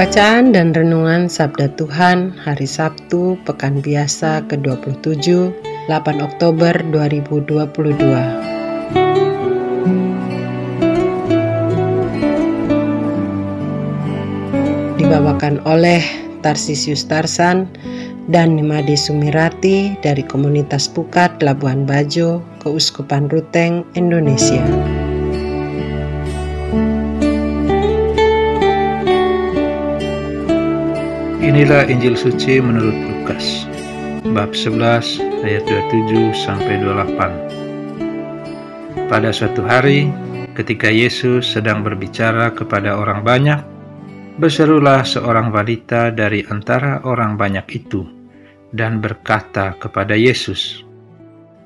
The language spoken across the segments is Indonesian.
Bacaan dan Renungan Sabda Tuhan Hari Sabtu Pekan Biasa ke-27 8 Oktober 2022 Dibawakan oleh Tarsisius Tarsan dan Nimade Sumirati dari Komunitas Pukat Labuan Bajo, Keuskupan Ruteng, Indonesia. Inilah Injil suci menurut Lukas bab 11 ayat 27 sampai 28. Pada suatu hari ketika Yesus sedang berbicara kepada orang banyak, berserulah seorang wanita dari antara orang banyak itu dan berkata kepada Yesus,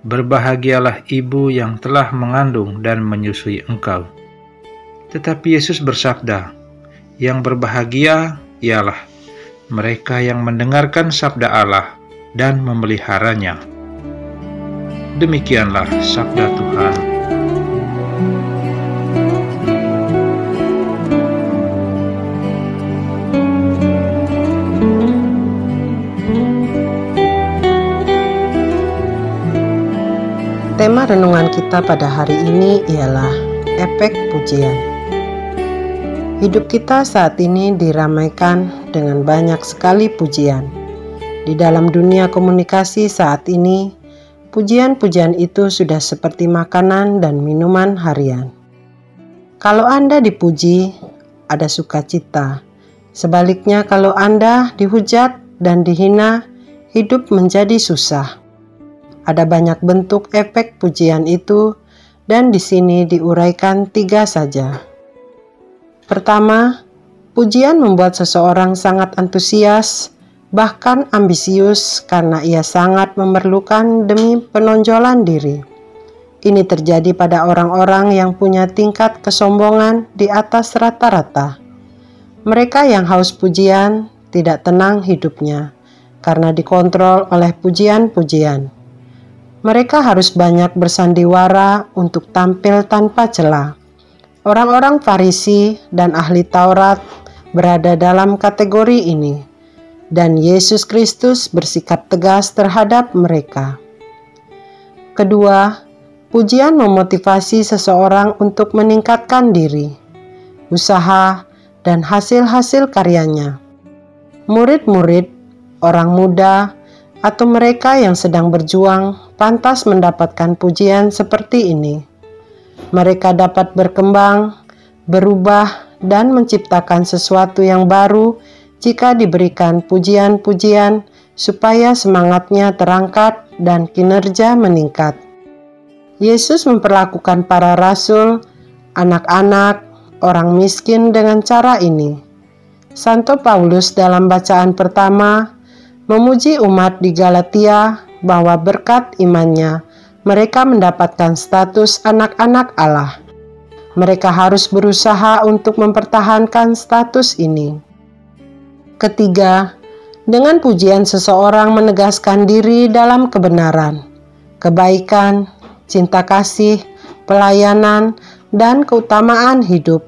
Berbahagialah ibu yang telah mengandung dan menyusui engkau. Tetapi Yesus bersabda, Yang berbahagia ialah mereka yang mendengarkan sabda Allah dan memeliharanya. Demikianlah sabda Tuhan. Tema renungan kita pada hari ini ialah efek pujian. Hidup kita saat ini diramaikan dengan banyak sekali pujian. Di dalam dunia komunikasi saat ini, pujian-pujian itu sudah seperti makanan dan minuman harian. Kalau Anda dipuji, ada sukacita. Sebaliknya, kalau Anda dihujat dan dihina, hidup menjadi susah. Ada banyak bentuk efek pujian itu, dan di sini diuraikan tiga saja. Pertama, pujian membuat seseorang sangat antusias, bahkan ambisius karena ia sangat memerlukan demi penonjolan diri. Ini terjadi pada orang-orang yang punya tingkat kesombongan di atas rata-rata. Mereka yang haus pujian tidak tenang hidupnya karena dikontrol oleh pujian-pujian. Mereka harus banyak bersandiwara untuk tampil tanpa celah Orang-orang Farisi dan ahli Taurat berada dalam kategori ini, dan Yesus Kristus bersikap tegas terhadap mereka. Kedua, pujian memotivasi seseorang untuk meningkatkan diri, usaha, dan hasil-hasil karyanya. Murid-murid, orang muda, atau mereka yang sedang berjuang pantas mendapatkan pujian seperti ini mereka dapat berkembang, berubah, dan menciptakan sesuatu yang baru jika diberikan pujian-pujian supaya semangatnya terangkat dan kinerja meningkat. Yesus memperlakukan para rasul, anak-anak, orang miskin dengan cara ini. Santo Paulus dalam bacaan pertama memuji umat di Galatia bahwa berkat imannya mereka mendapatkan status anak-anak Allah. Mereka harus berusaha untuk mempertahankan status ini. Ketiga, dengan pujian seseorang menegaskan diri dalam kebenaran, kebaikan, cinta kasih, pelayanan, dan keutamaan hidup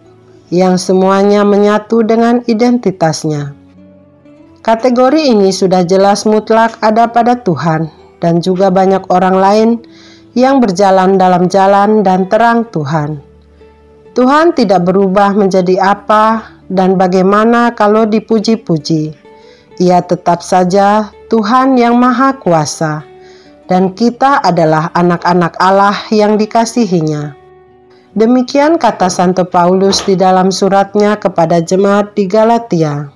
yang semuanya menyatu dengan identitasnya. Kategori ini sudah jelas mutlak ada pada Tuhan dan juga banyak orang lain yang berjalan dalam jalan dan terang Tuhan. Tuhan tidak berubah menjadi apa dan bagaimana kalau dipuji-puji. Ia tetap saja Tuhan yang Maha Kuasa, dan kita adalah anak-anak Allah yang dikasihinya. Demikian kata Santo Paulus di dalam suratnya kepada jemaat di Galatia.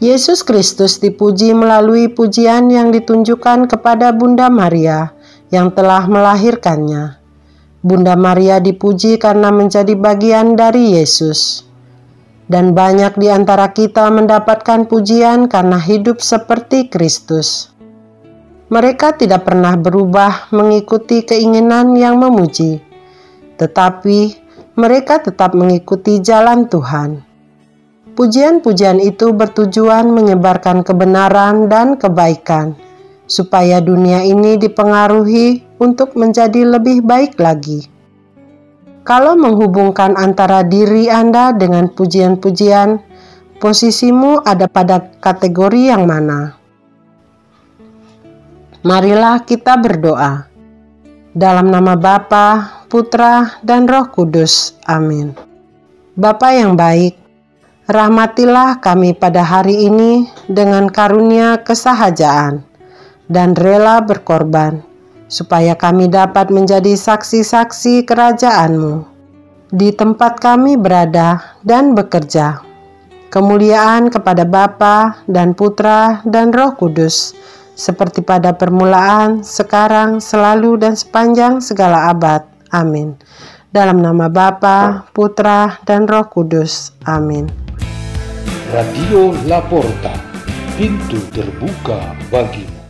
Yesus Kristus dipuji melalui pujian yang ditunjukkan kepada Bunda Maria yang telah melahirkannya. Bunda Maria dipuji karena menjadi bagian dari Yesus. Dan banyak di antara kita mendapatkan pujian karena hidup seperti Kristus. Mereka tidak pernah berubah mengikuti keinginan yang memuji, tetapi mereka tetap mengikuti jalan Tuhan. Pujian-pujian itu bertujuan menyebarkan kebenaran dan kebaikan, supaya dunia ini dipengaruhi untuk menjadi lebih baik lagi. Kalau menghubungkan antara diri Anda dengan pujian-pujian, posisimu ada pada kategori yang mana? Marilah kita berdoa. Dalam nama Bapa, Putra, dan Roh Kudus. Amin. Bapa yang baik, Rahmatilah kami pada hari ini dengan karunia kesahajaan dan rela berkorban, supaya kami dapat menjadi saksi-saksi kerajaan-Mu di tempat kami berada dan bekerja. Kemuliaan kepada Bapa dan Putra dan Roh Kudus, seperti pada permulaan, sekarang, selalu, dan sepanjang segala abad. Amin. Dalam nama Bapa, Putra, dan Roh Kudus. Amin. Radio Laporta, pintu terbuka bagimu.